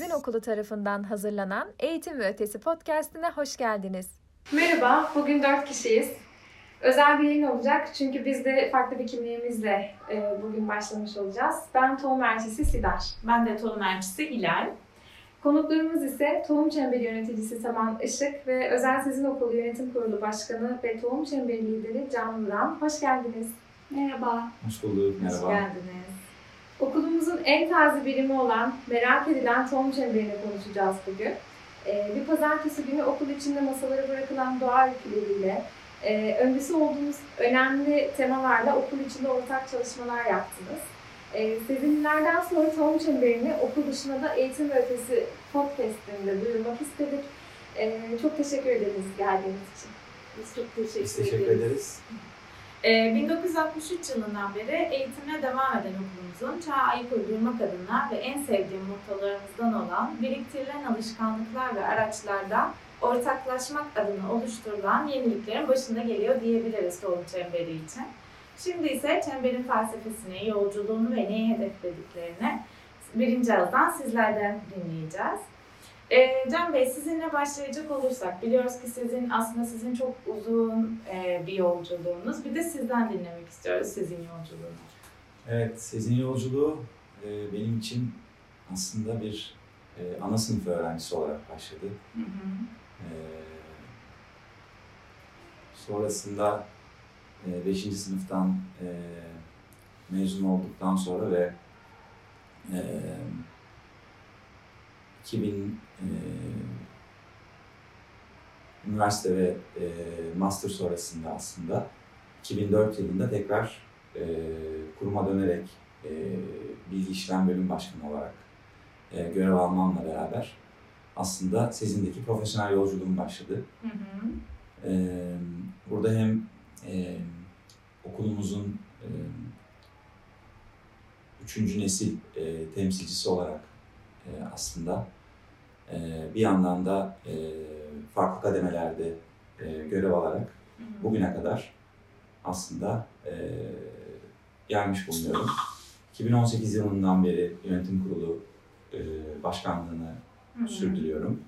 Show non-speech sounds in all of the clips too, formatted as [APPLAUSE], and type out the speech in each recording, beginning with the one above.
Sizin Okulu tarafından hazırlanan Eğitim ve Ötesi podcastine hoş geldiniz. Merhaba, bugün dört kişiyiz. Özel bir yayın olacak çünkü biz de farklı bir kimliğimizle e, bugün başlamış olacağız. Ben tohum elçisi Sidar. Ben de tohum elçisi Hilal. Konuklarımız ise Tohum Çemberi Yöneticisi Saman Işık ve Özel Sizin Okulu Yönetim Kurulu Başkanı ve Tohum Çemberi Lideri Can Vuran. Hoş geldiniz. Merhaba. Hoş bulduk, merhaba. Hoş geldiniz. Okulumuzun en taze birimi olan merak edilen Tohum Çemberi'ni konuşacağız bugün. Ee, bir pazartesi günü okul içinde masalara bırakılan doğa öyküleriyle, e, öncesi olduğumuz önemli temalarla okul içinde ortak çalışmalar yaptınız. E, sezinlerden sonra Tohum Çemberi'ni okul dışında da Eğitim Ötesi podcastinde duyurmak istedik. E, çok teşekkür ederiz geldiğiniz için. Biz çok teşekkür, Biz teşekkür ederiz. ederiz. Ee, 1963 yılından beri eğitimine devam eden okulumuzun çağa ayak uydurmak adına ve en sevdiğim mottolarımızdan olan biriktirilen alışkanlıklar ve araçlarda ortaklaşmak adına oluşturulan yeniliklerin başında geliyor diyebiliriz Tohum Çemberi için. Şimdi ise çemberin felsefesini, yolculuğunu ve neyi hedeflediklerini birinci ağızdan sizlerden dinleyeceğiz. Ee, Can Bey sizinle başlayacak olursak biliyoruz ki sizin aslında sizin çok uzun e, bir yolculuğunuz. Bir de sizden dinlemek istiyoruz sizin yolculuğunu. Evet, sizin yolculuğu e, benim için aslında bir e, ana sınıf öğrencisi olarak başladı. Hı hı. E, sonrasında 5. sınıftan e, mezun olduktan sonra ve e, 2000 e, üniversite ve e, master sonrasında aslında 2004 yılında tekrar e, kuruma dönerek e, bilgi işlem bölüm başkanı olarak e, görev almamla beraber aslında sizindeki profesyonel yolculuğum başladı. Hı hı. E, burada hem e, okulumuzun e, üçüncü nesil e, temsilcisi olarak e, aslında e, bir yandan da e, farklı kademelerde e, görev alarak bugüne kadar aslında e, gelmiş bulunuyorum. 2018 yılından beri yönetim kurulu e, başkanlığını sürdürüyorum.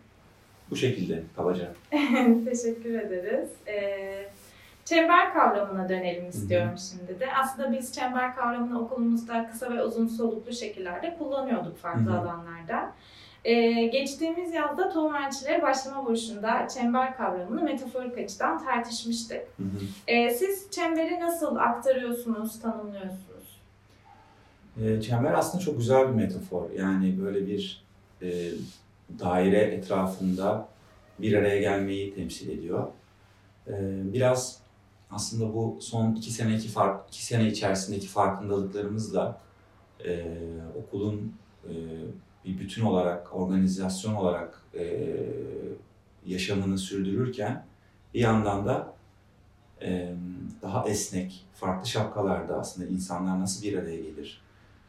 Bu şekilde kabaca. [LAUGHS] Teşekkür ederiz. Ee, çember kavramına dönelim istiyorum şimdi de. Aslında biz çember kavramını okulumuzda kısa ve uzun soluklu şekillerde kullanıyorduk farklı alanlarda. Ee, geçtiğimiz yazda tohum elçileri başlama buluşunda çember kavramını metaforik açıdan tartışmıştık. Hı hı. Ee, siz çemberi nasıl aktarıyorsunuz, tanımlıyorsunuz? E, çember aslında çok güzel bir metafor. Yani böyle bir e, daire etrafında bir araya gelmeyi temsil ediyor. E, biraz aslında bu son iki seneki fark, iki sene içerisindeki farkındalıklarımızla e, okulun e, bir bütün olarak, organizasyon olarak e, yaşamını sürdürürken bir yandan da e, daha esnek, farklı şapkalarda aslında insanlar nasıl bir araya gelir,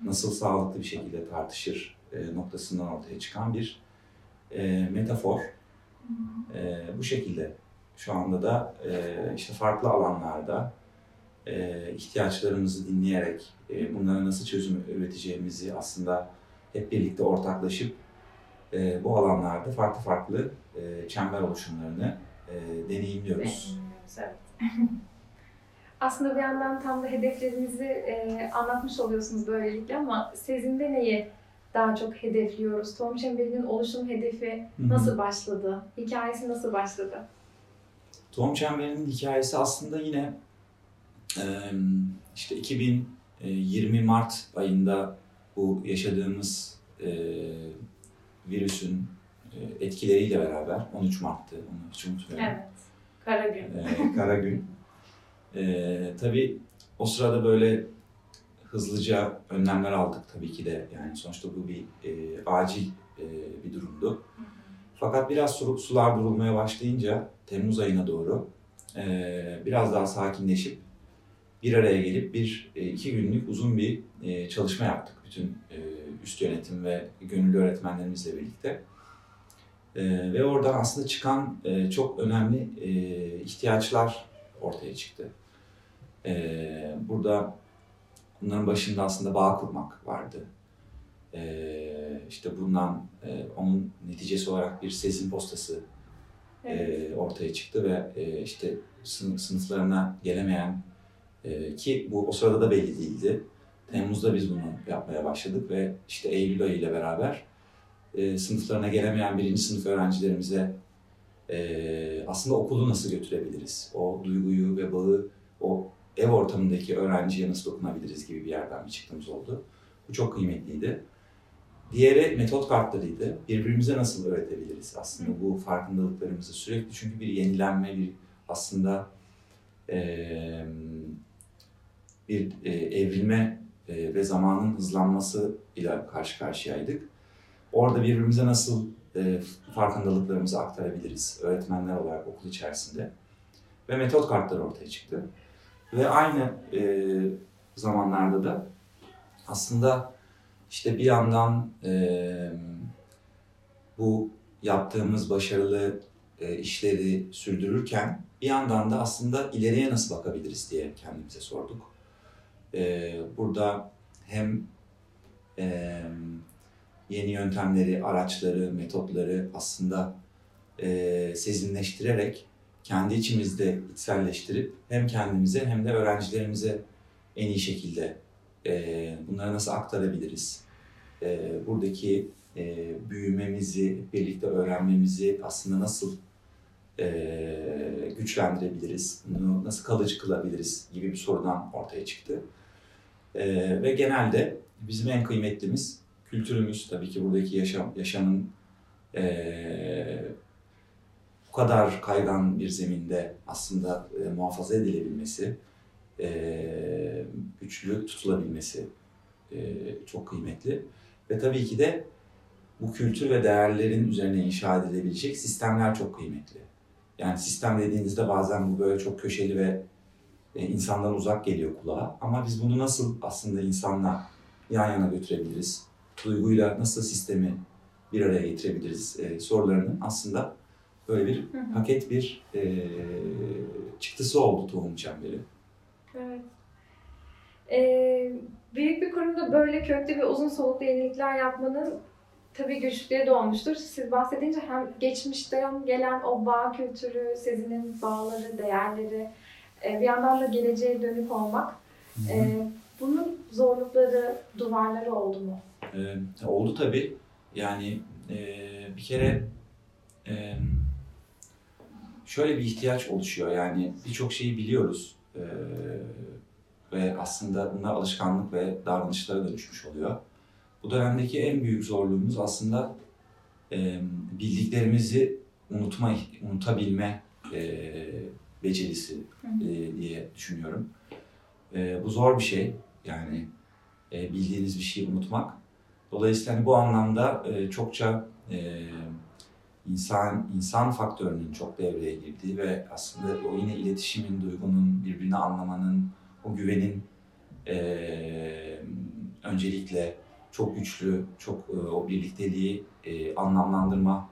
nasıl sağlıklı bir şekilde tartışır e, noktasından ortaya çıkan bir e, metafor. E, bu şekilde şu anda da e, işte farklı alanlarda e, ihtiyaçlarımızı dinleyerek e, bunlara nasıl çözüm üreteceğimizi aslında hep birlikte ortaklaşıp e, bu alanlarda farklı farklı e, çember oluşumlarını e, deneyimliyoruz. Evet. [LAUGHS] Aslında bir yandan tam da hedeflerinizi e, anlatmış oluyorsunuz böylelikle ama sizinde neyi daha çok hedefliyoruz? Tohum Çemberi'nin oluşum hedefi nasıl başladı? Hikayesi nasıl başladı? Tohum Çemberi'nin hikayesi aslında yine e, işte 2020 Mart ayında bu yaşadığımız e, virüsün e, etkileriyle beraber 13 Mart'tı onu hiç unutmuyorum. Evet. Kara gün. E, kara gün. E, tabii o sırada böyle hızlıca önlemler aldık tabii ki de yani sonuçta bu bir e, acil e, bir durumdu. Fakat biraz su- sular durulmaya başlayınca Temmuz ayına doğru e, biraz daha sakinleşip bir araya gelip bir e, iki günlük uzun bir e, çalışma yaptık bütün e, üst yönetim ve gönüllü öğretmenlerimizle birlikte. E, ve oradan aslında çıkan e, çok önemli e, ihtiyaçlar ortaya çıktı. E, burada bunların başında aslında bağ kurmak vardı. e, işte bundan e, onun neticesi olarak bir sezin postası Evet. e, ortaya çıktı ve e, işte sınıf, sınıflarına gelemeyen e, ki bu o sırada da belli değildi. Temmuz'da biz bunu yapmaya başladık ve işte Eylül ayı ile beraber e, sınıflarına gelemeyen birinci sınıf öğrencilerimize e, aslında okulu nasıl götürebiliriz? O duyguyu ve bağı o ev ortamındaki öğrenciye nasıl dokunabiliriz gibi bir yerden bir çıktığımız oldu. Bu çok kıymetliydi. Diğeri metot kartlarıydı. Birbirimize nasıl öğretebiliriz aslında bu farkındalıklarımızı sürekli çünkü bir yenilenme, bir aslında eee, bir e, evrilme e, ve zamanın hızlanması ile karşı karşıyaydık. Orada birbirimize nasıl e, farkındalıklarımızı aktarabiliriz öğretmenler olarak okul içerisinde. Ve metot kartları ortaya çıktı. Ve aynı e, zamanlarda da aslında işte bir yandan bu yaptığımız başarılı işleri sürdürürken bir yandan da aslında ileriye nasıl bakabiliriz diye kendimize sorduk. E, burada hem e, yeni yöntemleri, araçları, metotları aslında e, sezinleştirerek kendi içimizde içselleştirip hem kendimize hem de öğrencilerimize en iyi şekilde e, bunları nasıl aktarabiliriz? E, buradaki e, büyümemizi, birlikte öğrenmemizi aslında nasıl e, güçlendirebiliriz, bunu nasıl kalıcı kılabiliriz gibi bir sorudan ortaya çıktı. E, ve genelde bizim en kıymetlimiz kültürümüz, tabii ki buradaki yaşam, yaşamın e, bu kadar kaygan bir zeminde aslında e, muhafaza edilebilmesi, e, güçlü tutulabilmesi e, çok kıymetli. Ve tabii ki de bu kültür ve değerlerin üzerine inşa edilebilecek sistemler çok kıymetli. Yani sistem dediğinizde bazen bu böyle çok köşeli ve e, insandan uzak geliyor kulağa. Ama biz bunu nasıl aslında insanla yan yana götürebiliriz? Duyguyla nasıl sistemi bir araya getirebiliriz e, sorularının aslında böyle bir Hı hı. paket bir e, çıktısı oldu tohum çemberi. Evet. Ee, büyük bir kurumda böyle köklü ve uzun soluklu yenilikler yapmanın tabii güçlükleri de olmuştur. Siz bahsedince hem geçmişten gelen o bağ kültürü, Sezin'in bağları, değerleri, e, bir yandan da geleceğe dönük olmak. E, bunun zorlukları, duvarları oldu mu? Ee, oldu tabii. Yani e, bir kere e, şöyle bir ihtiyaç oluşuyor. Yani birçok şeyi biliyoruz e, ve aslında bunlar alışkanlık ve davranışlara dönüşmüş oluyor. Bu dönemdeki en büyük zorluğumuz aslında e, bildiklerimizi unutma, unutabilme e, becerisi e, diye düşünüyorum. E, bu zor bir şey. Yani e, bildiğiniz bir şeyi unutmak. Dolayısıyla hani bu anlamda e, çokça e, insan insan faktörünün çok devreye girdiği ve aslında o yine iletişimin, duygunun, birbirini anlamanın, o güvenin e, öncelikle çok güçlü, çok e, o birlikteliği e, anlamlandırma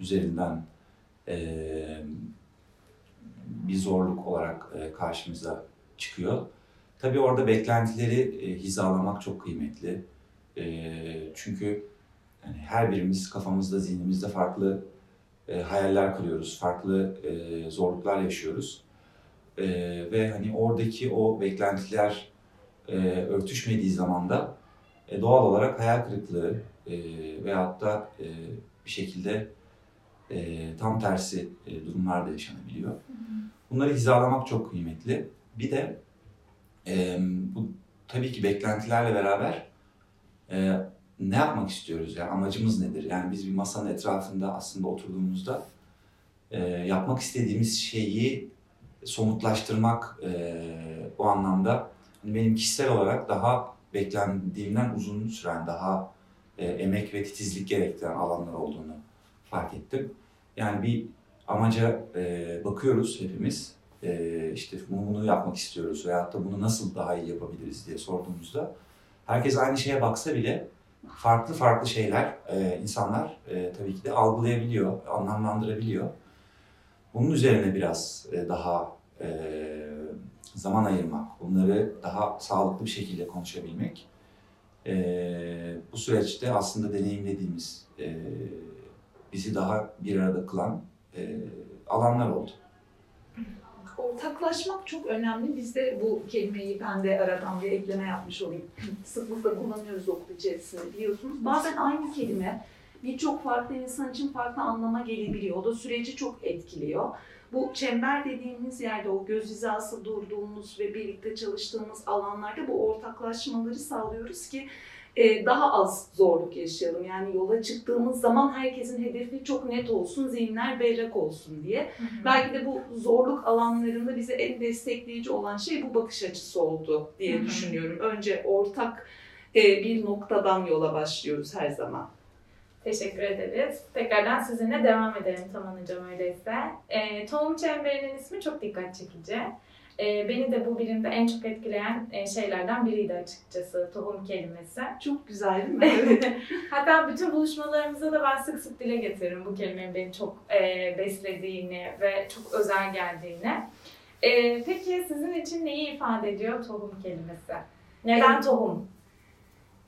üzerinden e, bir zorluk olarak e, karşımıza çıkıyor. Tabii orada beklentileri e, hizalamak çok kıymetli. E, çünkü yani her birimiz kafamızda, zihnimizde farklı e, hayaller kuruyoruz, farklı zorluklar yaşıyoruz. Ve hani oradaki o beklentiler örtüşmediği zaman da doğal olarak hayal kırıklığı e, veyahut da bir şekilde tam tersi durumlar da yaşanabiliyor. Bunları hizalamak çok kıymetli. Bir de e, bu tabii ki beklentilerle beraber e, ne yapmak istiyoruz? Yani amacımız nedir? Yani biz bir masanın etrafında aslında oturduğumuzda e, yapmak istediğimiz şeyi somutlaştırmak e, o anlamda benim kişisel olarak daha beklendiğimden uzun süren, daha e, emek ve titizlik gerektiren alanlar olduğunu fark ettim. Yani bir amaca e, bakıyoruz hepimiz. E, işte bunu, yapmak istiyoruz veyahut da bunu nasıl daha iyi yapabiliriz diye sorduğumuzda herkes aynı şeye baksa bile farklı farklı şeyler e, insanlar e, tabii ki de algılayabiliyor, anlamlandırabiliyor. Bunun üzerine biraz e, daha e, zaman ayırmak, bunları daha sağlıklı bir şekilde konuşabilmek e, bu süreçte aslında deneyimlediğimiz, e, bizi daha bir arada kılan e, alanlar oldu. Ortaklaşmak çok önemli. Biz de bu kelimeyi ben de aradan bir ekleme yapmış olayım. [LAUGHS] Sıklıkla kullanıyoruz okul içerisinde biliyorsunuz. Bazen aynı kelime birçok farklı insan için farklı anlama gelebiliyor. O da süreci çok etkiliyor. Bu çember dediğimiz yerde o göz hizası durduğumuz ve birlikte çalıştığımız alanlarda bu ortaklaşmaları sağlıyoruz ki e, daha az zorluk yaşayalım. Yani yola çıktığımız zaman herkesin hedefi çok net olsun, zihinler berrak olsun diye. Belki de bu zorluk alanlarında bize en destekleyici olan şey bu bakış açısı oldu diye Hı hı. düşünüyorum. Önce ortak e, bir noktadan yola başlıyoruz her zaman. Teşekkür ederiz. Tekrardan sizinle devam edelim Taman Hocam öyleyse. E, tohum çemberinin ismi çok dikkat çekici. E, beni de bu bilimde en çok etkileyen e, şeylerden biriydi açıkçası tohum kelimesi. Çok güzel değil mi? Evet. [LAUGHS] Hatta bütün buluşmalarımızda da ben sık sık dile getiririm bu kelimenin beni çok e, beslediğini ve çok özel geldiğini. E, peki sizin için neyi ifade ediyor tohum kelimesi? Neden tohum?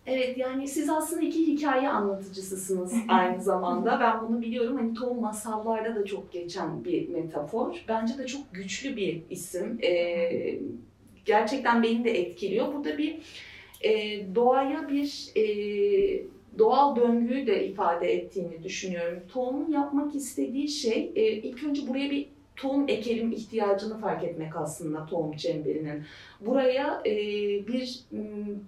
Evet yani siz aslında iki hikaye anlatıcısısınız [LAUGHS] aynı zamanda. Ben bunu biliyorum. Hani tohum masallarda da çok geçen bir metafor. Bence de çok güçlü bir isim. Ee, gerçekten beni de etkiliyor. Burada bir e, doğaya bir e, doğal döngüyü de ifade ettiğini düşünüyorum. Tohumun yapmak istediği şey e, ilk önce buraya bir tohum ekelim ihtiyacını fark etmek aslında tohum çemberinin. Buraya e, bir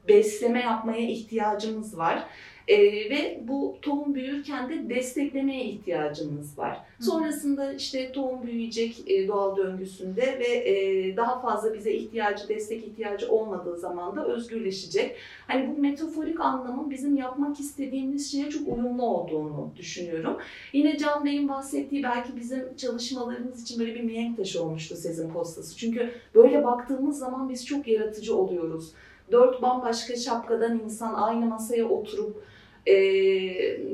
besleme yapmaya ihtiyacımız var. E, ve bu tohum büyürken de desteklemeye ihtiyacımız var. Hı. Sonrasında işte tohum büyüyecek e, doğal döngüsünde ve e, daha fazla bize ihtiyacı, destek ihtiyacı olmadığı zaman da özgürleşecek. Hani bu metaforik anlamın bizim yapmak istediğimiz şeye çok uyumlu olduğunu düşünüyorum. Yine Can Bey'in bahsettiği belki bizim çalışmalarımız için böyle bir mihenk taşı olmuştu Sezin Postası. Çünkü böyle baktığımız zaman biz çok yaratıcı oluyoruz. Dört bambaşka şapkadan insan aynı masaya oturup e,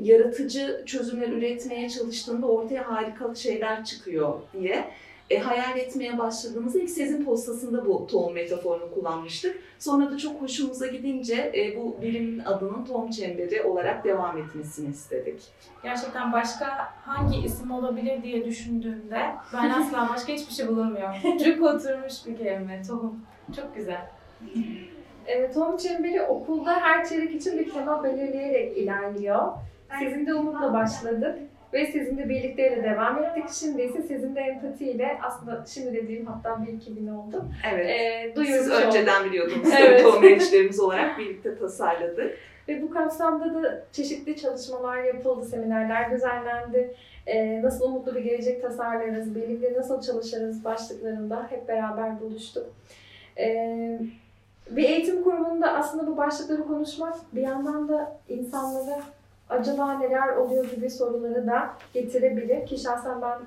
yaratıcı çözümler üretmeye çalıştığında ortaya harika şeyler çıkıyor diye e, hayal etmeye başladığımızda ilk Sezin postasında bu tohum metaforunu kullanmıştık. Sonra da çok hoşumuza gidince e, bu bilimin adının tohum çemberi olarak devam etmesini istedik. Gerçekten başka hangi isim olabilir diye düşündüğümde ben asla başka hiçbir şey bulamıyorum. [LAUGHS] Cuk oturmuş bir kelime, tohum. Çok güzel. Evet, tohum çemberi okulda her çeyrek için bir tema belirleyerek ilerliyor. Sizin de umutla başladık ve sizinle birlikteyle devam ettik. Şimdi ise sizin de empatiyle aslında şimdi dediğim hatta bir iki bin oldu. Evet. Ee, duyurmuş Siz önceden biliyordunuz. [LAUGHS] Evet. Tohum gençlerimiz olarak birlikte tasarladık. Ve bu kapsamda da çeşitli çalışmalar yapıldı, seminerler düzenlendi. Ee, nasıl umutlu bir gelecek tasarlarız, birlikte nasıl çalışırız başlıklarında hep beraber buluştuk. Ee, bir eğitim kurumunda aslında bu başlıkları konuşmak bir yandan da insanlara acaba neler oluyor gibi soruları da getirebilir. Ki şahsen ben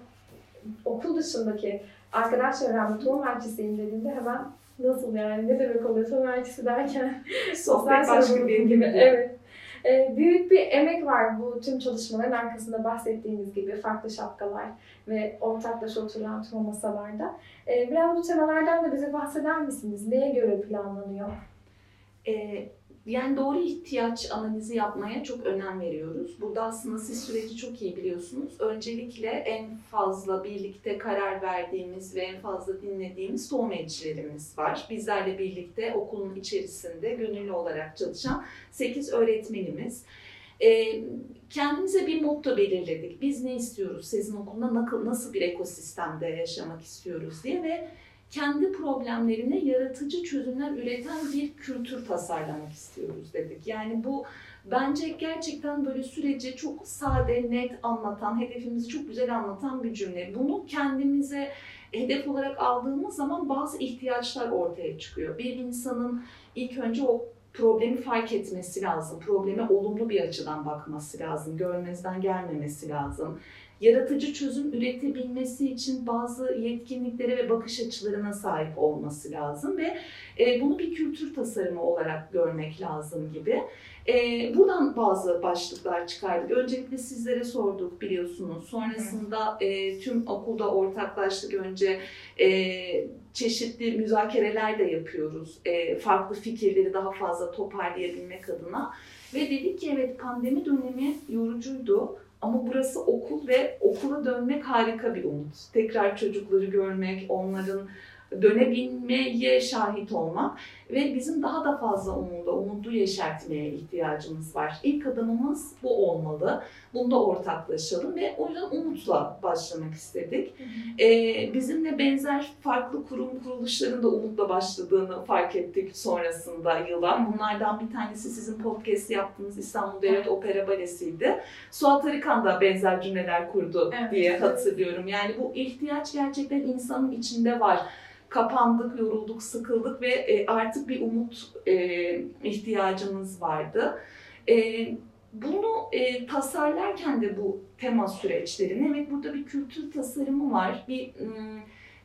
okul dışındaki arkadaş çevremde tohum elçisiyim dediğimde hemen nasıl yani ne demek oluyor tohum elçisi derken [LAUGHS] Sosyal başka sorumluluk bir gibi. gibi. Evet. Ee, büyük bir emek var bu tüm çalışmaların arkasında bahsettiğimiz gibi farklı şapkalar ve ortaklaşa oturulan tüm masalarda. Ee, biraz bu temalardan da bize bahseder misiniz? Neye göre planlanıyor? Ee, yani doğru ihtiyaç analizi yapmaya çok önem veriyoruz. Burada aslında siz süreci çok iyi biliyorsunuz. Öncelikle en fazla birlikte karar verdiğimiz ve en fazla dinlediğimiz tohum elçilerimiz var. Bizlerle birlikte okulun içerisinde gönüllü olarak çalışan 8 öğretmenimiz. Ee, kendimize bir motto belirledik. Biz ne istiyoruz? Sezin Okulu'nda nakıl- nasıl bir ekosistemde yaşamak istiyoruz diye ve kendi problemlerine yaratıcı çözümler üreten bir kültür tasarlamak istiyoruz dedik. Yani bu bence gerçekten böyle süreci çok sade, net anlatan, hedefimizi çok güzel anlatan bir cümle. Bunu kendimize hedef olarak aldığımız zaman bazı ihtiyaçlar ortaya çıkıyor. Bir insanın ilk önce o problemi fark etmesi lazım. Probleme olumlu bir açıdan bakması lazım. Görmezden gelmemesi lazım. Yaratıcı çözüm üretebilmesi için bazı yetkinliklere ve bakış açılarına sahip olması lazım ve e, bunu bir kültür tasarımı olarak görmek lazım gibi. E, buradan bazı başlıklar çıkardık. Öncelikle sizlere sorduk biliyorsunuz. Sonrasında e, tüm okulda ortaklaştık. Önce e, çeşitli müzakereler de yapıyoruz. E, farklı fikirleri daha fazla toparlayabilmek adına. Ve dedik ki evet pandemi dönemi yorucuydu. Ama burası okul ve okula dönmek harika bir umut. Tekrar çocukları görmek, onların dönebilmeye şahit olmak ve bizim daha da fazla umuda, umudu yeşertmeye ihtiyacımız var. İlk adımımız bu olmalı. Bunda ortaklaşalım ve o yüzden umutla başlamak istedik. Ee, bizimle benzer farklı kurum kuruluşların da umutla başladığını fark ettik sonrasında yıla. Bunlardan bir tanesi sizin podcast yaptığınız İstanbul Devlet Opera Balesi'ydi. Suat Arıkan da benzer cümleler kurdu Evet. diye hatırlıyorum. Yani bu ihtiyaç gerçekten insanın içinde var kapandık, yorulduk, sıkıldık ve e, artık bir umut e, ihtiyacımız vardı. E, bunu tasarlarken de bu tema süreçlerini, evet burada bir kültür tasarımı var, bir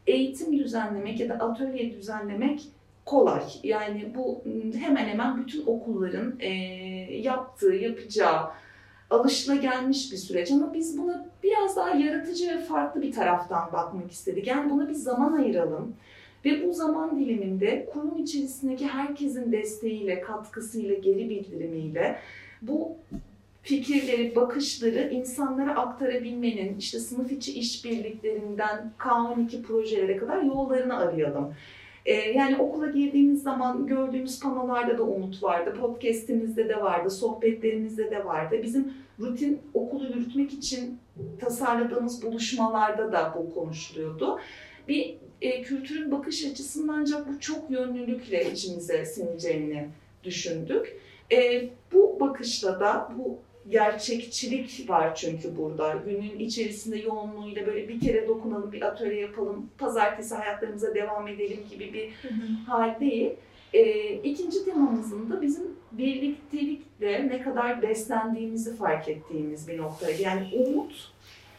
eğitim düzenlemek ya da atölye düzenlemek kolay. Yani bu hemen hemen bütün okulların yaptığı, yapacağı, alışılagelmiş bir süreç ama biz buna biraz daha yaratıcı ve farklı bir taraftan bakmak istedik. Yani buna bir zaman ayıralım ve bu zaman diliminde kurum içerisindeki herkesin desteğiyle, katkısıyla, geri bildirimiyle bu fikirleri, bakışları insanlara aktarabilmenin işte sınıf içi işbirliklerinden K12 projelere kadar yollarını arayalım. Ee, yani okula girdiğimiz zaman gördüğümüz panolarda da umut vardı, podcastimizde de vardı, sohbetlerimizde de vardı. Bizim rutin okulu yürütmek için tasarladığımız buluşmalarda da bu konuşuluyordu. Bir e, kültürün bakış açısından ancak bu çok yönlülükle içimize sineceğini düşündük. E, bu bakışla da bu gerçekçilik var çünkü burada. Günün içerisinde yoğunluğuyla böyle bir kere dokunalım, bir atölye yapalım, pazartesi hayatlarımıza devam edelim gibi bir hal değil. E, ikinci temamızın da bizim birliktelikle ne kadar beslendiğimizi fark ettiğimiz bir noktaydı. Yani umut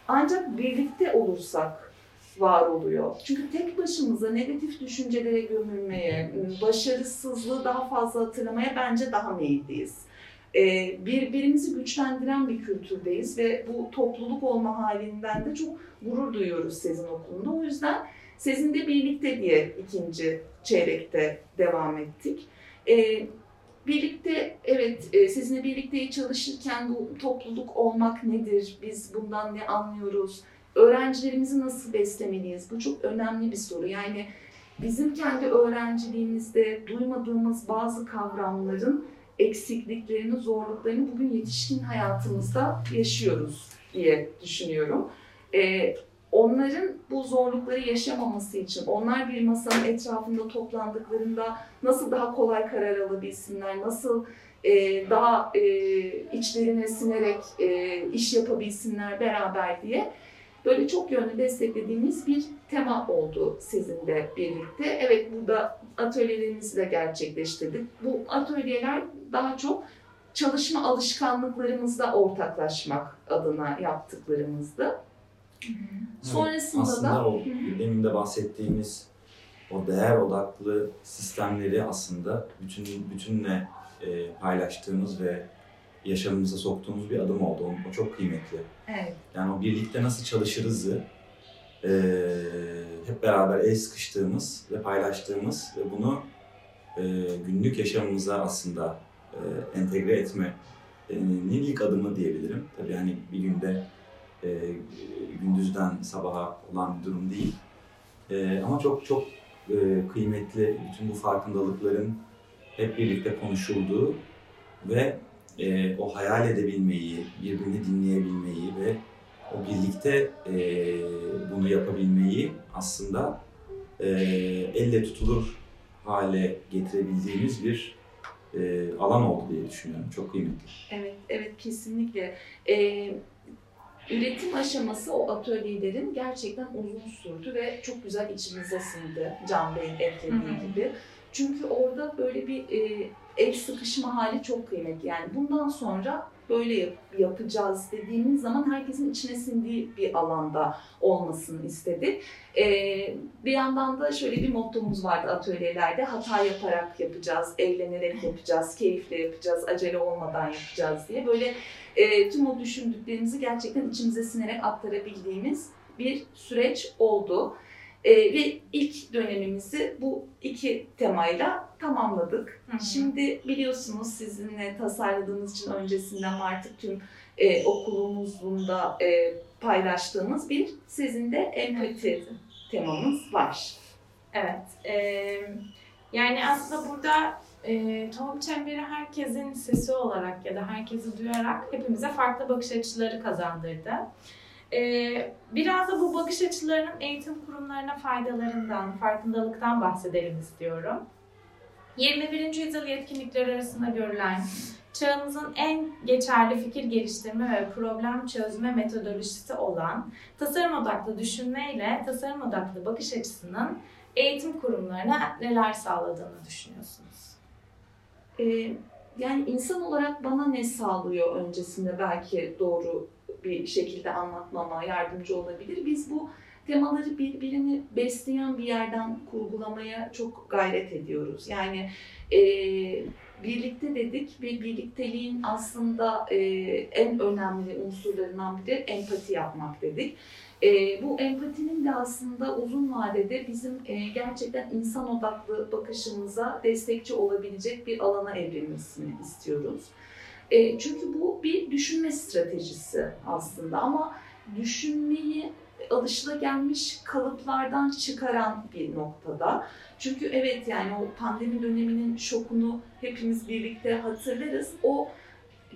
ancak birlikte olursak var oluyor. Çünkü tek başımıza negatif düşüncelere gömülmeye, başarısızlığı daha fazla hatırlamaya bence daha meyilliyiz. Ee, birbirimizi güçlendiren bir kültürdeyiz ve bu topluluk olma halinden de çok gurur duyuyoruz Sezin Okulu'nda. O yüzden Sezin'de birlikte diye ikinci çeyrekte devam ettik. Ee, birlikte evet e, sizinle birlikte çalışırken bu topluluk olmak nedir? Biz bundan ne anlıyoruz? Öğrencilerimizi nasıl beslemeliyiz? Bu çok önemli bir soru. Yani bizim kendi öğrenciliğimizde duymadığımız bazı kavramların eksikliklerini, zorluklarını bugün yetişkin hayatımızda yaşıyoruz diye düşünüyorum. Ee, onların bu zorlukları yaşamaması için, onlar bir masanın etrafında toplandıklarında nasıl daha kolay karar alabilsinler, nasıl e, daha e, içlerine sinerek e, iş yapabilsinler beraber diye böyle çok yönlü desteklediğimiz bir tema oldu sizinle birlikte. Evet burada atölyelerimizi de gerçekleştirdik. Bu atölyeler daha çok çalışma alışkanlıklarımızda ortaklaşmak adına yaptıklarımızdı. Sonrasında aslında da o demin de bahsettiğimiz o değer odaklı sistemleri aslında bütün bütünle e, paylaştığımız ve yaşamımıza soktuğumuz bir adım oldu. O, o çok kıymetli. evet, Yani o birlikte nasıl çalışırızı e, hep beraber el sıkıştığımız ve paylaştığımız ve bunu e, günlük yaşamımıza aslında e, entegre etmenin ilk adımı diyebilirim. Tabii hani bir günde e, gündüzden sabaha olan bir durum değil. E, ama çok çok e, kıymetli bütün bu farkındalıkların hep birlikte konuşulduğu ve e, o hayal edebilmeyi, birbirini dinleyebilmeyi ve o birlikte e, bunu yapabilmeyi aslında e, elle tutulur hale getirebildiğimiz bir e, alan oldu diye düşünüyorum. Çok kıymetli. evet, evet kesinlikle. Ee, üretim aşaması o atölyelerin gerçekten uzun sürdü ve çok güzel içimize sindi Can Bey'in eklediği gibi. Çünkü orada böyle bir e, el sıkışma hali çok kıymetli. Yani bundan sonra böyle yap- yapacağız dediğimiz zaman herkesin içine sindiği bir alanda olmasını istedik. Ee, bir yandan da şöyle bir mottomuz vardı atölyelerde. Hata yaparak yapacağız, eğlenerek yapacağız, keyifle yapacağız, acele olmadan yapacağız diye. Böyle e, tüm o düşündüklerimizi gerçekten içimize sinerek aktarabildiğimiz bir süreç oldu. E, ve ilk dönemimizi bu iki temayla tamamladık. Hı hı. Şimdi biliyorsunuz sizinle tasarladığımız için öncesinden artık tüm e, okulumuzun da e, paylaştığımız bir sizin de empati temamız var. Evet. e, yani aslında burada e, tohum çemberi herkesin sesi olarak ya da herkesi duyarak hepimize farklı bakış açıları kazandırdı. E, biraz da bu bakış açılarının eğitim kurumlarına faydalarından, farkındalıktan bahsedelim istiyorum. 21. yüzyıl yetkinlikleri arasında görülen çağımızın en geçerli fikir geliştirme ve problem çözme metodolojisi olan tasarım odaklı düşünme ile tasarım odaklı bakış açısının eğitim kurumlarına neler sağladığını düşünüyorsunuz? E, yani insan olarak bana ne sağlıyor öncesinde belki doğru bir şekilde anlatmama yardımcı olabilir. Biz bu temaları birbirini besleyen bir yerden kurgulamaya çok gayret ediyoruz. Yani e, birlikte dedik ve birlikteliğin aslında e, en önemli unsurlarından biri empati yapmak dedik. E, bu empatinin de aslında uzun vadede bizim e, gerçekten insan odaklı bakışımıza destekçi olabilecek bir alana evrilmesini istiyoruz. E, çünkü bu bir düşünme stratejisi aslında ama düşünmeyi alışılagelmiş kalıplardan çıkaran bir noktada. Çünkü evet yani o pandemi döneminin şokunu hepimiz birlikte hatırlarız. O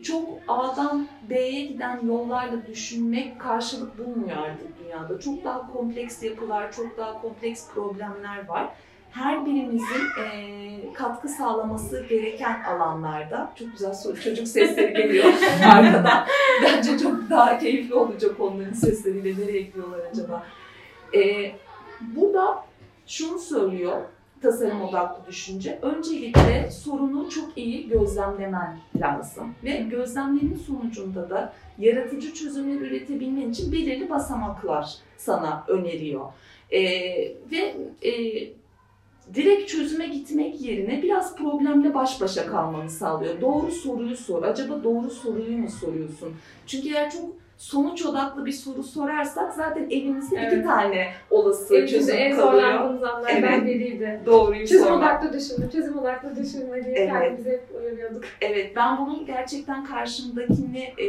çok A'dan B'ye giden yollarla düşünmek karşılık bulmuyor artık dünyada. Çok daha kompleks yapılar, çok daha kompleks problemler var. Her birimizin eee, katkı sağlaması gereken alanlarda, çok güzel soru, çocuk sesleri geliyor [LAUGHS] [LAUGHS] arkadan. Bence çok daha keyifli olacak onların sesleriyle. Nereye gidiyorlar acaba? Ee, burada şunu söylüyor tasarım odaklı düşünce. Öncelikle sorunu çok iyi gözlemlemen lazım. Ve gözlemlerin sonucunda da yaratıcı çözümler üretebilmen için belirli basamaklar sana öneriyor. Ee, ve e, direkt çözüme gitmek yerine biraz problemle baş başa kalmanı sağlıyor. Doğru soruyu sor. Acaba doğru soruyu mu soruyorsun? Çünkü eğer çok sonuç odaklı bir soru sorarsak zaten elimizde iki Evet. tane olası Elimizde çözüm en kalıyor. zorlandığımız anlardan Evet. biriydi. Doğruyu Çözüm sormak. odaklı düşünme, çözüm odaklı düşünme diye Evet. kendimize hep uyarıyorduk. Evet, ben bunun gerçekten karşımdakini e,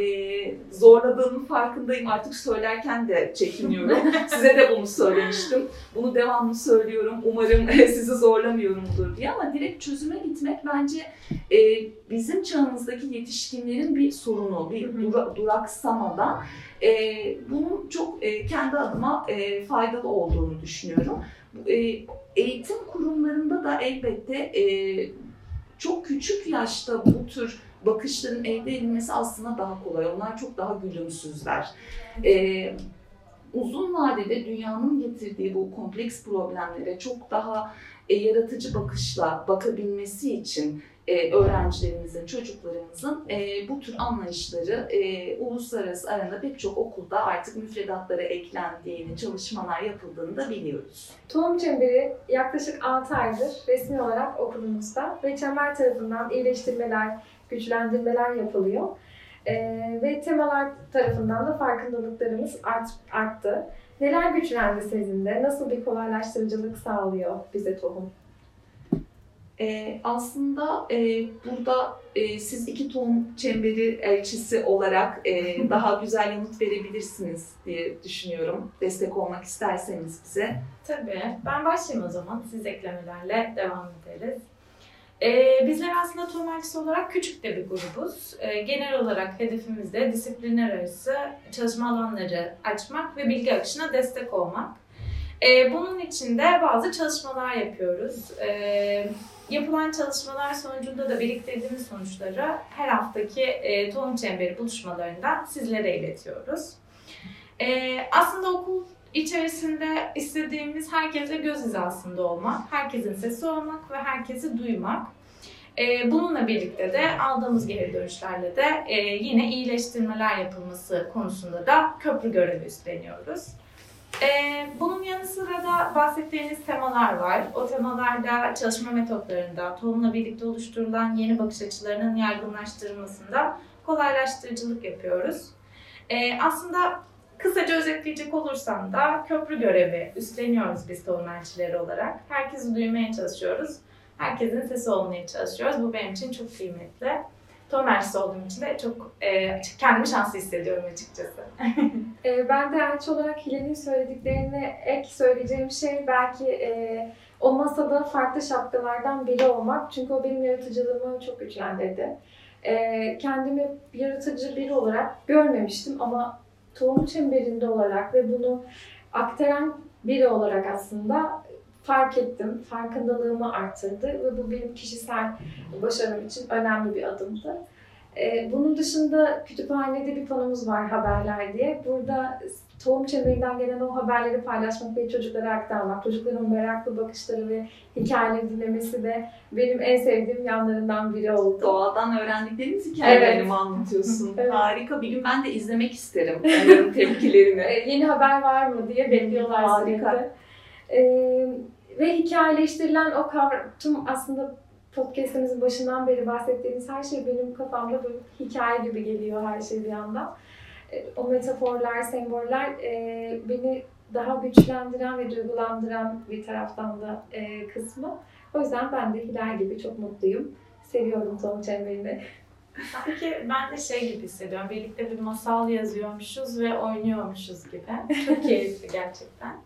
zorladığının farkındayım. Artık söylerken de çekiniyorum. [LAUGHS] Size de bunu söylemiştim. Bunu devamlı söylüyorum. Umarım [LAUGHS] sizi zorlamıyorumdur diye. Ama direkt çözüme gitmek bence e, bizim çağımızdaki yetişkinlerin bir sorunu, bir dura- duraksamadan e, bunun çok e, kendi adıma e, faydalı olduğunu düşünüyorum. E, eğitim kurumlarında da elbette e, çok küçük yaşta bu tür bakışların elde edilmesi aslında daha kolay. Onlar çok daha gülümsüzler. Ee, uzun vadede dünyanın getirdiği bu kompleks problemlere çok daha e, yaratıcı bakışla bakabilmesi için e, öğrencilerimizin, çocuklarımızın e, bu tür anlayışları e, uluslararası aranda pek çok okulda artık müfredatlara eklendiğini, çalışmalar yapıldığını da biliyoruz. Tohum Çemberi yaklaşık 6 aydır resmi olarak okulumuzda ve çember tarafından iyileştirmeler, güçlendirmeler yapılıyor. Ee, ve temalar tarafından da farkındalıklarımız art, arttı. Neler güçlendi sizinle? Nasıl bir kolaylaştırıcılık sağlıyor bize tohum? Ee, aslında e, burada e, siz iki tohum çemberi elçisi olarak e, [LAUGHS] daha güzel yanıt verebilirsiniz diye düşünüyorum. Destek olmak isterseniz bize. Tabii. Ben başlayayım o zaman. Siz eklemelerle devam ederiz. Ee, bizler aslında Tomartis olarak küçük de bir grubuz. Ee, genel olarak hedefimiz de disiplinler arası çalışma alanları açmak ve bilgi akışına destek olmak. Ee, bunun için de bazı çalışmalar yapıyoruz. Ee, yapılan çalışmalar sonucunda da biriktirdiğimiz sonuçları her haftaki e, tohum çemberi buluşmalarında sizlere iletiyoruz. Ee, aslında okul içerisinde istediğimiz herkese göz hizasında olmak, herkesin sesi olmak ve herkesi duymak. E, bununla birlikte de aldığımız geri dönüşlerle de e, yine iyileştirmeler yapılması konusunda da köprü görevi üstleniyoruz. E, bunun yanı sıra da bahsettiğiniz temalar var. O temalarda çalışma metotlarında, tohumla birlikte oluşturulan yeni bakış açılarının yaygınlaştırılmasında kolaylaştırıcılık yapıyoruz. E, aslında kısaca özetleyecek olursam da köprü görevi üstleniyoruz biz tohum elçileri olarak. Herkesi duymaya çalışıyoruz. Herkesin sesi olmaya çalışıyoruz. Bu benim için çok kıymetli. Tohum elçisi olduğum için de çok e, kendimi şanslı hissediyorum açıkçası. [LAUGHS] E, ben de elçi olarak Hilal'in söylediklerine ek söyleyeceğim şey belki e, o masada farklı şapkalardan biri olmak. Çünkü o benim yaratıcılığımı çok güçlendirdi. E, kendimi yaratıcı biri olarak görmemiştim ama tohum çemberinde olarak ve bunu aktaran biri olarak aslında fark ettim. Farkındalığımı arttırdı ve bu benim kişisel başarım için önemli bir adımdı. Ee, bunun dışında kütüphanede bir panomuz var haberler diye. Burada tohum çemberinden gelen o haberleri paylaşmak ve çocuklara aktarmak, çocukların meraklı bakışları ve hikayeleri dinlemesi de benim en sevdiğim yanlarından biri oldu. Doğadan öğrendikleriniz hikayelerini Evet. anlatıyorsun? [LAUGHS] Evet. Harika. Bir gün ben de izlemek isterim onların [LAUGHS] tepkilerini. Ee, yeni haber var mı diye bekliyorlar Harika. Ee, ve hikayeleştirilen o kavram, tüm aslında podcastimizin başından beri bahsettiğimiz her şey benim kafamda böyle hikaye gibi geliyor her şey bir yandan. Ee, o metaforlar, semboller e, beni daha güçlendiren ve duygulandıran bir taraftan da e, kısmı. O yüzden ben de Hilal gibi çok mutluyum. Seviyorum Tom Çemberi'ni. Sanki ben de şey gibi hissediyorum. Birlikte bir masal yazıyormuşuz ve oynuyormuşuz gibi. Çok [LAUGHS] keyifli gerçekten.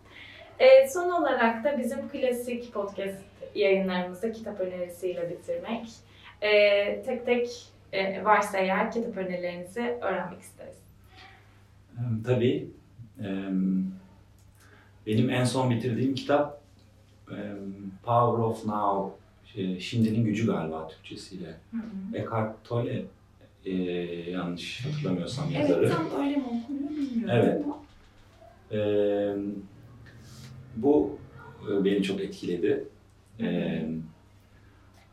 Ee, son olarak da bizim klasik podcast yayınlarımızı kitap önerisiyle bitirmek. Ee, tek tek e, varsa eğer kitap önerilerinizi öğrenmek isteriz. Tabii. Benim en son bitirdiğim kitap Power of Now, şey, Şimdinin Gücü galiba Türkçesiyle. Eckhart Tolle e, yanlış hatırlamıyorsam yazarı. evet tam öyle mi okunuyor bilmiyorum. Evet. ama Ee, bu e, beni çok etkiledi. Ee,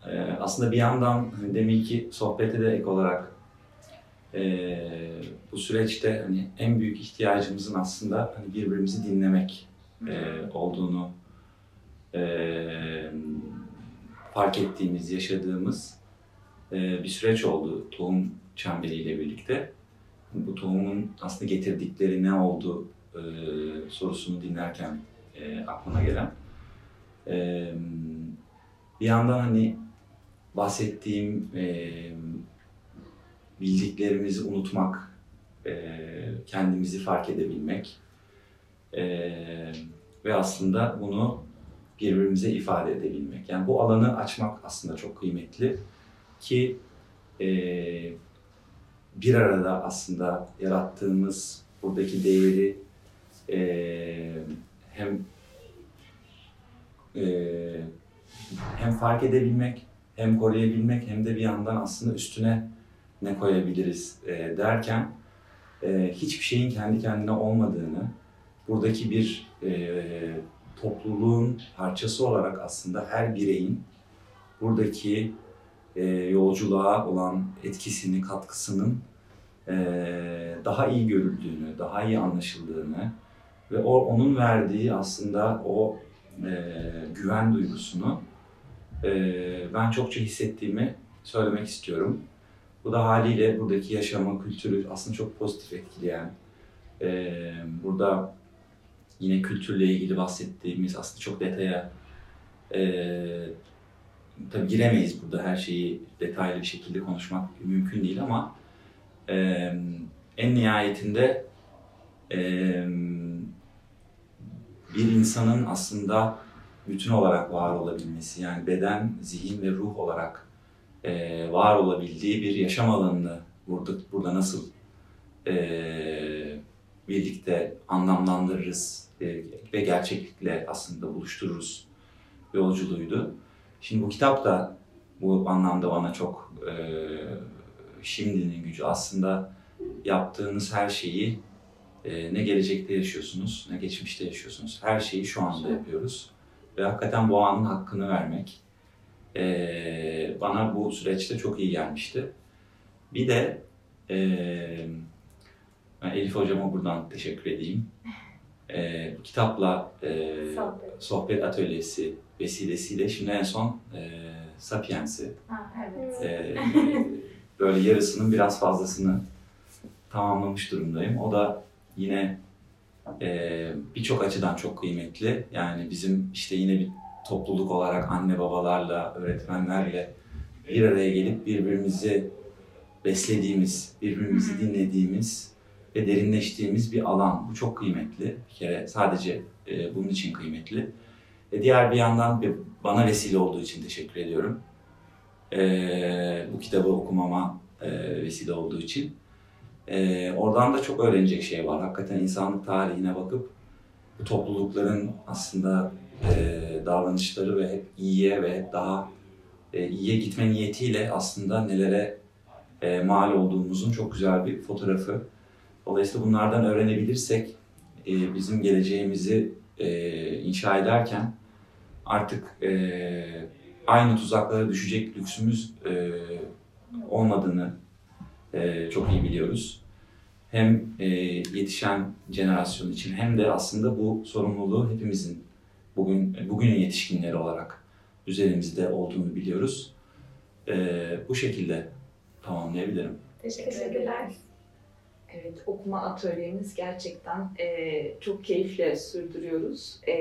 e, aslında bir yandan hani deminki sohbete de ek olarak e, bu süreçte hani en büyük ihtiyacımızın aslında hani birbirimizi dinlemek e, olduğunu e, fark ettiğimiz, yaşadığımız e, bir süreç oldu tohum çemberiyle birlikte. Bu tohumun aslında getirdikleri ne oldu e, sorusunu dinlerken e, aklıma gelen. E, bir yandan hani bahsettiğim e, bildiklerimizi unutmak, e, kendimizi fark edebilmek e, ve aslında bunu birbirimize ifade edebilmek. Yani bu alanı açmak aslında çok kıymetli ki e, bir arada aslında yarattığımız buradaki değeri e, hem e, hem fark edebilmek, hem koruyabilmek, hem de bir yandan aslında üstüne ne koyabiliriz e, derken e, hiçbir şeyin kendi kendine olmadığını, buradaki bir e, topluluğun parçası olarak aslında her bireyin buradaki e, yolculuğa olan etkisini, katkısının e, daha iyi görüldüğünü, daha iyi anlaşıldığını ve o onun verdiği aslında o e, güven duygusunu e, ben çokça hissettiğimi söylemek istiyorum. Bu da haliyle buradaki yaşamı, kültürü aslında çok pozitif etkileyen, e, burada yine kültürle ilgili bahsettiğimiz aslında çok detaya e, tabii giremeyiz burada her şeyi detaylı bir şekilde konuşmak mümkün değil ama e, en nihayetinde e, bir insanın aslında bütün olarak var olabilmesi yani beden, zihin ve ruh olarak e, var olabildiği bir yaşam alanını burada burada nasıl e, birlikte anlamlandırırız e, ve gerçeklikle aslında buluştururuz yolculuğuydu. Şimdi bu kitap da bu anlamda bana çok e, şimdinin gücü aslında yaptığınız her şeyi e, ne gelecekte yaşıyorsunuz ne geçmişte yaşıyorsunuz. Her şeyi şu anda yapıyoruz. Ve hakikaten bu anın hakkını vermek. e, bana bu süreçte çok iyi gelmişti. Bir de e, ben Elif hocama buradan teşekkür edeyim. E, kitapla e, Sohbet. sohbet atölyesi vesilesiyle şimdi en son e, Sapiens'i Ha, evet. e, böyle yarısının biraz fazlasını tamamlamış durumdayım. O da yine e, birçok açıdan çok kıymetli. Yani bizim işte yine bir topluluk olarak anne babalarla, öğretmenlerle bir araya gelip birbirimizi beslediğimiz, birbirimizi dinlediğimiz ve derinleştiğimiz bir alan. Bu çok kıymetli. Bir kere sadece e, bunun için kıymetli. E, diğer bir yandan bir- bana vesile olduğu için teşekkür ediyorum. E, bu kitabı okumama e, vesile olduğu için. E, oradan da çok öğrenecek şey var. Hakikaten insanlık tarihine bakıp bu toplulukların aslında e, davranışları ve hep iyiye ve hep daha e, iyiye gitme niyetiyle aslında nelere e, mal olduğumuzun çok güzel bir fotoğrafı. Dolayısıyla bunlardan öğrenebilirsek e, bizim geleceğimizi e, inşa ederken artık e, aynı tuzaklara düşecek lüksümüz e, olmadığını e, çok iyi biliyoruz. Hem e, yetişen jenerasyon için hem de aslında bu sorumluluğu hepimizin bugün bugünün yetişkinleri olarak üzerimizde olduğunu biliyoruz. E, bu şekilde tamamlayabilirim. Teşekkür Teşekkürler. Evet, okuma atölyemiz gerçekten e, çok keyifle sürdürüyoruz. E,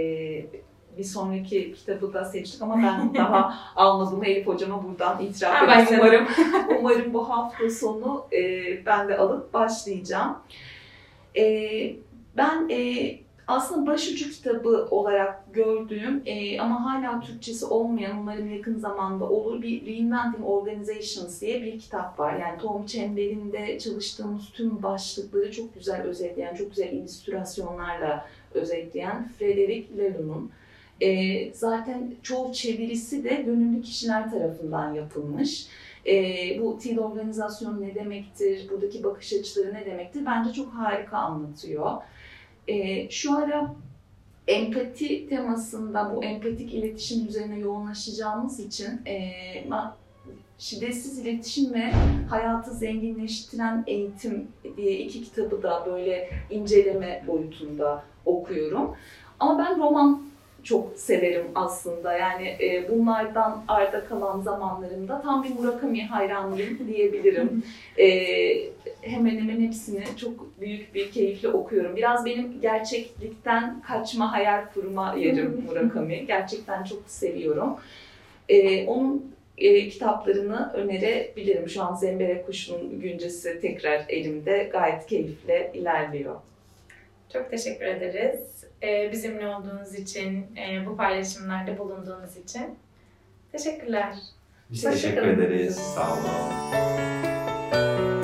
bir sonraki kitabı da seçtik ama ben [LAUGHS] daha almadım. Elif hocama buradan itiraf edeyim. Umarım, [LAUGHS] umarım bu hafta sonu e, ben de alıp başlayacağım. E, ben e, aslında başucu kitabı olarak gördüğüm e, ama hala Türkçesi olmayan umarım yakın zamanda olur bir Reinventing Organizations diye bir kitap var. Yani Tom Çemberi'nde çalıştığımız tüm başlıkları çok güzel özetleyen, çok güzel illüstrasyonlarla özetleyen Frederick Lalou'nun. E, zaten çoğu çevirisi de gönüllü kişiler tarafından yapılmış. E, bu TİL organizasyonu ne demektir, buradaki bakış açıları ne demektir bence çok harika anlatıyor. E, şu ara empati temasında bu empatik iletişim üzerine yoğunlaşacağımız için e, şiddetsiz iletişim ve hayatı zenginleştiren eğitim diye iki kitabı da böyle inceleme boyutunda okuyorum. Ama ben roman çok severim aslında. Yani e, bunlardan arda kalan zamanlarımda tam bir Murakami hayranıyım diyebilirim. [LAUGHS] E, hemen hemen hepsini çok büyük bir keyifle okuyorum. Biraz benim gerçeklikten kaçma hayal kurma yerim [LAUGHS] Murakami. Gerçekten çok seviyorum. E, onun e, kitaplarını önerebilirim. Şu an Zembere Kuşu'nun güncesi tekrar elimde. Gayet keyifle ilerliyor. Çok teşekkür ederiz. Ee, bizimle olduğunuz için, e, bu paylaşımlarda bulunduğunuz için. Teşekkürler. Biz teşekkür ederiz. Sağ olun.